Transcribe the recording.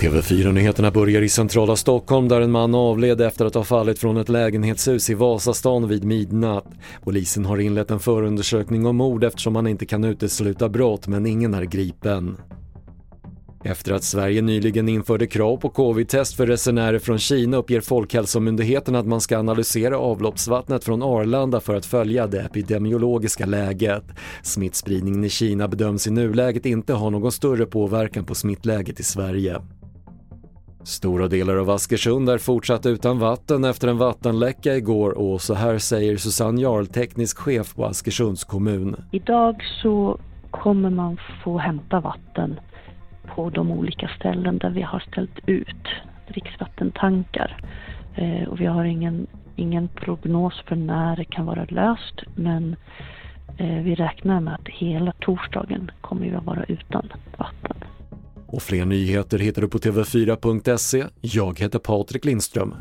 TV4-nyheterna börjar i centrala Stockholm där en man avled efter att ha fallit från ett lägenhetshus i Vasastan vid midnatt. Polisen har inlett en förundersökning om mord eftersom man inte kan utesluta brott men ingen är gripen. Efter att Sverige nyligen införde krav på covid-test för resenärer från Kina uppger Folkhälsomyndigheten att man ska analysera avloppsvattnet från Arlanda för att följa det epidemiologiska läget. Smittspridningen i Kina bedöms i nuläget inte ha någon större påverkan på smittläget i Sverige. Stora delar av Askersund är fortsatt utan vatten efter en vattenläcka igår och så här säger Susanne Jarl, teknisk chef på Askersunds kommun. Idag så kommer man få hämta vatten på de olika ställen där vi har ställt ut dricksvattentankar. Eh, och vi har ingen, ingen prognos för när det kan vara löst men eh, vi räknar med att hela torsdagen kommer vi att vara utan vatten. Och fler nyheter hittar du på TV4.se. Jag heter Patrik Lindström.